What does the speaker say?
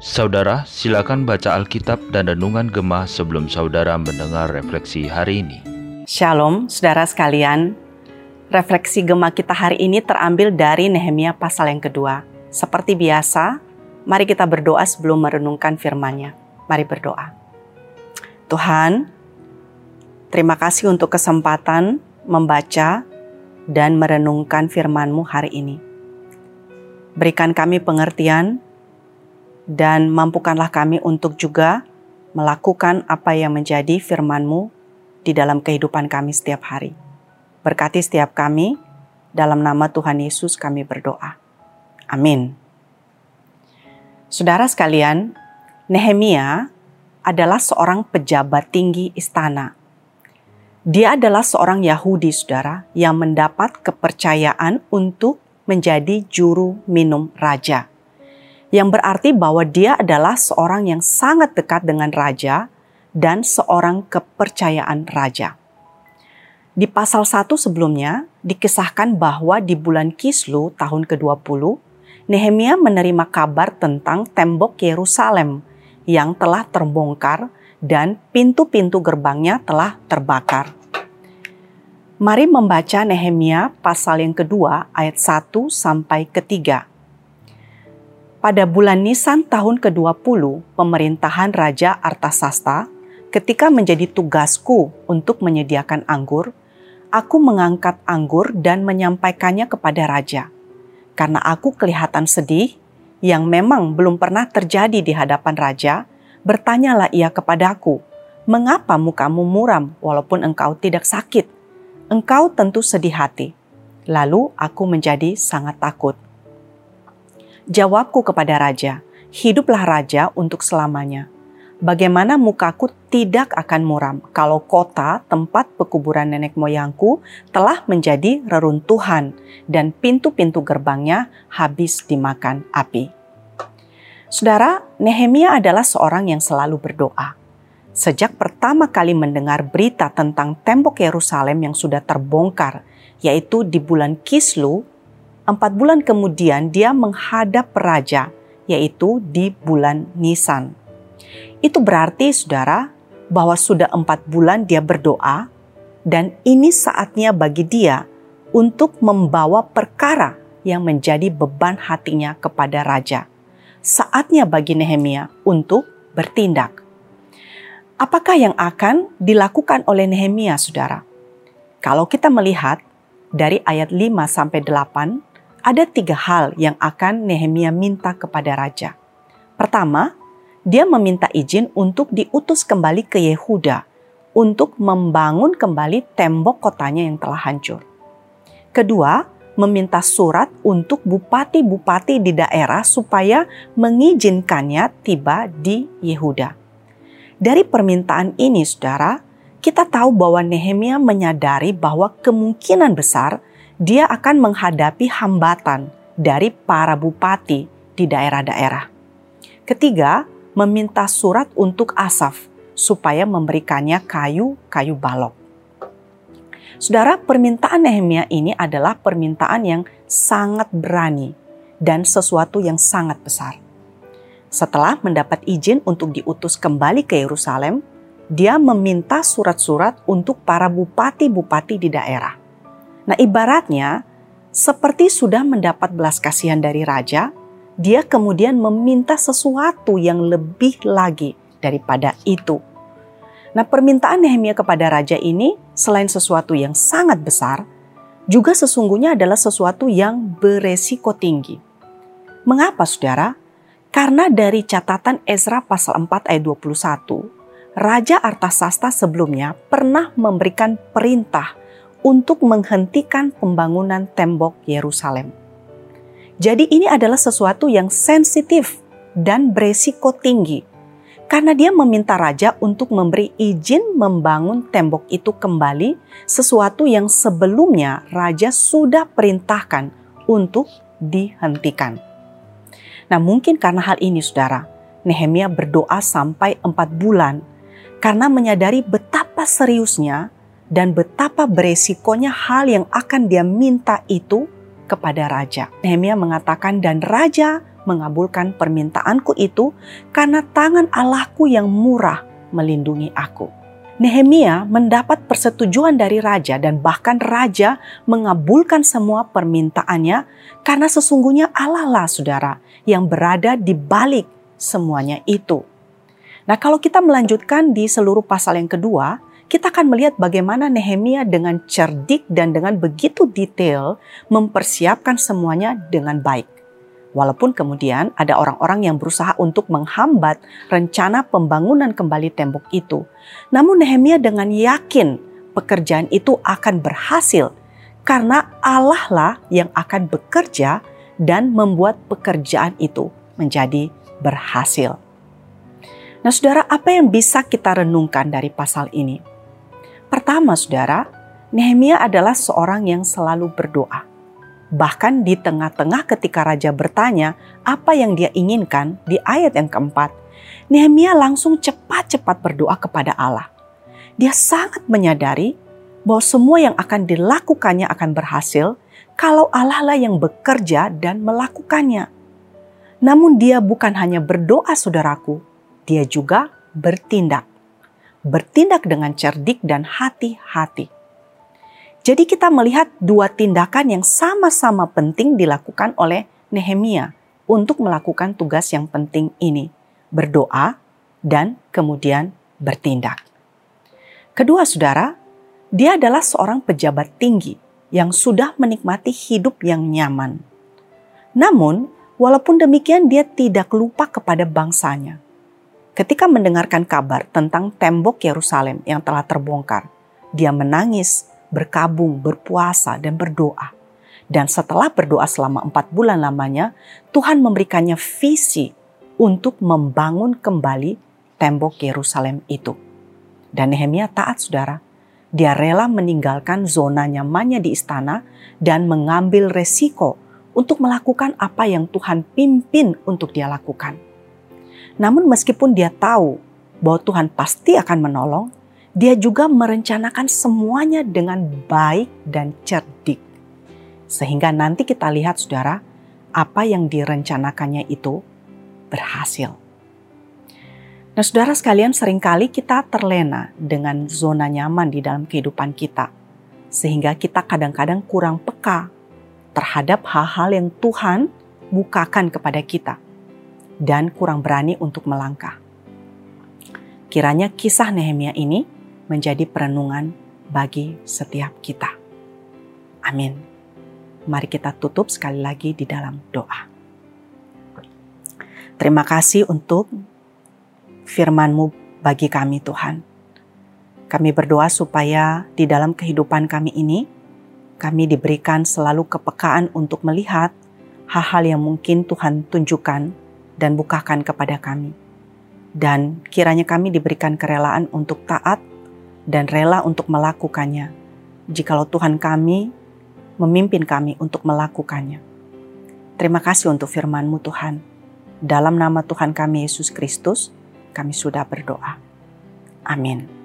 Saudara, silakan baca Alkitab dan Renungan Gemah sebelum saudara mendengar refleksi hari ini. Shalom, saudara sekalian. Refleksi Gemah kita hari ini terambil dari Nehemia pasal yang kedua. Seperti biasa, mari kita berdoa sebelum merenungkan firman-Nya. Mari berdoa. Tuhan, terima kasih untuk kesempatan membaca dan merenungkan firman-Mu hari ini. Berikan kami pengertian dan mampukanlah kami untuk juga melakukan apa yang menjadi firman-Mu di dalam kehidupan kami setiap hari. Berkati setiap kami, dalam nama Tuhan Yesus kami berdoa. Amin. Saudara sekalian, Nehemia adalah seorang pejabat tinggi istana. Dia adalah seorang Yahudi, saudara, yang mendapat kepercayaan untuk menjadi juru minum raja yang berarti bahwa dia adalah seorang yang sangat dekat dengan raja dan seorang kepercayaan raja. Di pasal 1 sebelumnya dikisahkan bahwa di bulan Kislu tahun ke-20, Nehemia menerima kabar tentang tembok Yerusalem yang telah terbongkar dan pintu-pintu gerbangnya telah terbakar. Mari membaca Nehemia pasal yang kedua ayat 1 sampai ketiga pada bulan Nisan tahun ke-20 pemerintahan Raja Artasasta, ketika menjadi tugasku untuk menyediakan anggur, aku mengangkat anggur dan menyampaikannya kepada raja. Karena aku kelihatan sedih, yang memang belum pernah terjadi di hadapan raja, bertanyalah ia kepadaku, "Mengapa mukamu muram walaupun engkau tidak sakit?" Engkau tentu sedih hati. Lalu aku menjadi sangat takut Jawabku kepada raja, hiduplah raja untuk selamanya. Bagaimana mukaku tidak akan muram kalau kota tempat pekuburan nenek moyangku telah menjadi reruntuhan dan pintu-pintu gerbangnya habis dimakan api. Saudara, Nehemia adalah seorang yang selalu berdoa. Sejak pertama kali mendengar berita tentang tembok Yerusalem yang sudah terbongkar, yaitu di bulan Kislu Empat bulan kemudian dia menghadap raja, yaitu di bulan Nisan. Itu berarti saudara bahwa sudah empat bulan dia berdoa dan ini saatnya bagi dia untuk membawa perkara yang menjadi beban hatinya kepada raja. Saatnya bagi Nehemia untuk bertindak. Apakah yang akan dilakukan oleh Nehemia, Saudara? Kalau kita melihat dari ayat 5 sampai 8, ada tiga hal yang akan Nehemia minta kepada raja. Pertama, dia meminta izin untuk diutus kembali ke Yehuda untuk membangun kembali tembok kotanya yang telah hancur. Kedua, meminta surat untuk bupati-bupati di daerah supaya mengizinkannya tiba di Yehuda. Dari permintaan ini, saudara, kita tahu bahwa Nehemia menyadari bahwa kemungkinan besar dia akan menghadapi hambatan dari para bupati di daerah-daerah. Ketiga, meminta surat untuk Asaf supaya memberikannya kayu-kayu balok. Saudara, permintaan Nehemia ini adalah permintaan yang sangat berani dan sesuatu yang sangat besar. Setelah mendapat izin untuk diutus kembali ke Yerusalem, dia meminta surat-surat untuk para bupati-bupati di daerah Nah, ibaratnya seperti sudah mendapat belas kasihan dari raja, dia kemudian meminta sesuatu yang lebih lagi daripada itu. Nah, permintaan Nehemia kepada raja ini selain sesuatu yang sangat besar, juga sesungguhnya adalah sesuatu yang beresiko tinggi. Mengapa, Saudara? Karena dari catatan Ezra pasal 4 ayat 21, Raja Artasasta sebelumnya pernah memberikan perintah untuk menghentikan pembangunan tembok Yerusalem. Jadi ini adalah sesuatu yang sensitif dan beresiko tinggi karena dia meminta raja untuk memberi izin membangun tembok itu kembali, sesuatu yang sebelumnya raja sudah perintahkan untuk dihentikan. Nah, mungkin karena hal ini, saudara, Nehemia berdoa sampai empat bulan karena menyadari betapa seriusnya dan betapa beresikonya hal yang akan dia minta itu kepada raja. Nehemia mengatakan dan raja mengabulkan permintaanku itu karena tangan Allahku yang murah melindungi aku. Nehemia mendapat persetujuan dari raja dan bahkan raja mengabulkan semua permintaannya karena sesungguhnya Allah lah saudara yang berada di balik semuanya itu. Nah kalau kita melanjutkan di seluruh pasal yang kedua, kita akan melihat bagaimana Nehemia dengan cerdik dan dengan begitu detail mempersiapkan semuanya dengan baik. Walaupun kemudian ada orang-orang yang berusaha untuk menghambat rencana pembangunan kembali tembok itu. Namun Nehemia dengan yakin pekerjaan itu akan berhasil karena Allah lah yang akan bekerja dan membuat pekerjaan itu menjadi berhasil. Nah, saudara, apa yang bisa kita renungkan dari pasal ini? Pertama, saudara, Nehemia adalah seorang yang selalu berdoa. Bahkan di tengah-tengah ketika raja bertanya apa yang dia inginkan di ayat yang keempat, Nehemia langsung cepat-cepat berdoa kepada Allah. Dia sangat menyadari bahwa semua yang akan dilakukannya akan berhasil kalau Allah lah yang bekerja dan melakukannya. Namun dia bukan hanya berdoa saudaraku, dia juga bertindak. Bertindak dengan cerdik dan hati-hati. Jadi kita melihat dua tindakan yang sama-sama penting dilakukan oleh Nehemia untuk melakukan tugas yang penting ini, berdoa dan kemudian bertindak. Kedua saudara, dia adalah seorang pejabat tinggi yang sudah menikmati hidup yang nyaman. Namun, walaupun demikian dia tidak lupa kepada bangsanya. Ketika mendengarkan kabar tentang tembok Yerusalem yang telah terbongkar, dia menangis berkabung, berpuasa, dan berdoa. Dan setelah berdoa selama empat bulan lamanya, Tuhan memberikannya visi untuk membangun kembali tembok Yerusalem itu. Dan Nehemia taat saudara. Dia rela meninggalkan zona nyamannya di istana dan mengambil resiko untuk melakukan apa yang Tuhan pimpin untuk dia lakukan. Namun meskipun dia tahu bahwa Tuhan pasti akan menolong, dia juga merencanakan semuanya dengan baik dan cerdik. Sehingga nanti kita lihat saudara, apa yang direncanakannya itu berhasil. Nah saudara sekalian sering kali kita terlena dengan zona nyaman di dalam kehidupan kita. Sehingga kita kadang-kadang kurang peka terhadap hal-hal yang Tuhan bukakan kepada kita. Dan kurang berani untuk melangkah. Kiranya kisah Nehemia ini menjadi perenungan bagi setiap kita. Amin. Mari kita tutup sekali lagi di dalam doa. Terima kasih untuk firman-Mu bagi kami Tuhan. Kami berdoa supaya di dalam kehidupan kami ini, kami diberikan selalu kepekaan untuk melihat hal-hal yang mungkin Tuhan tunjukkan dan bukakan kepada kami. Dan kiranya kami diberikan kerelaan untuk taat dan rela untuk melakukannya, jikalau Tuhan kami memimpin kami untuk melakukannya. Terima kasih untuk firman-Mu Tuhan. Dalam nama Tuhan kami Yesus Kristus, kami sudah berdoa. Amin.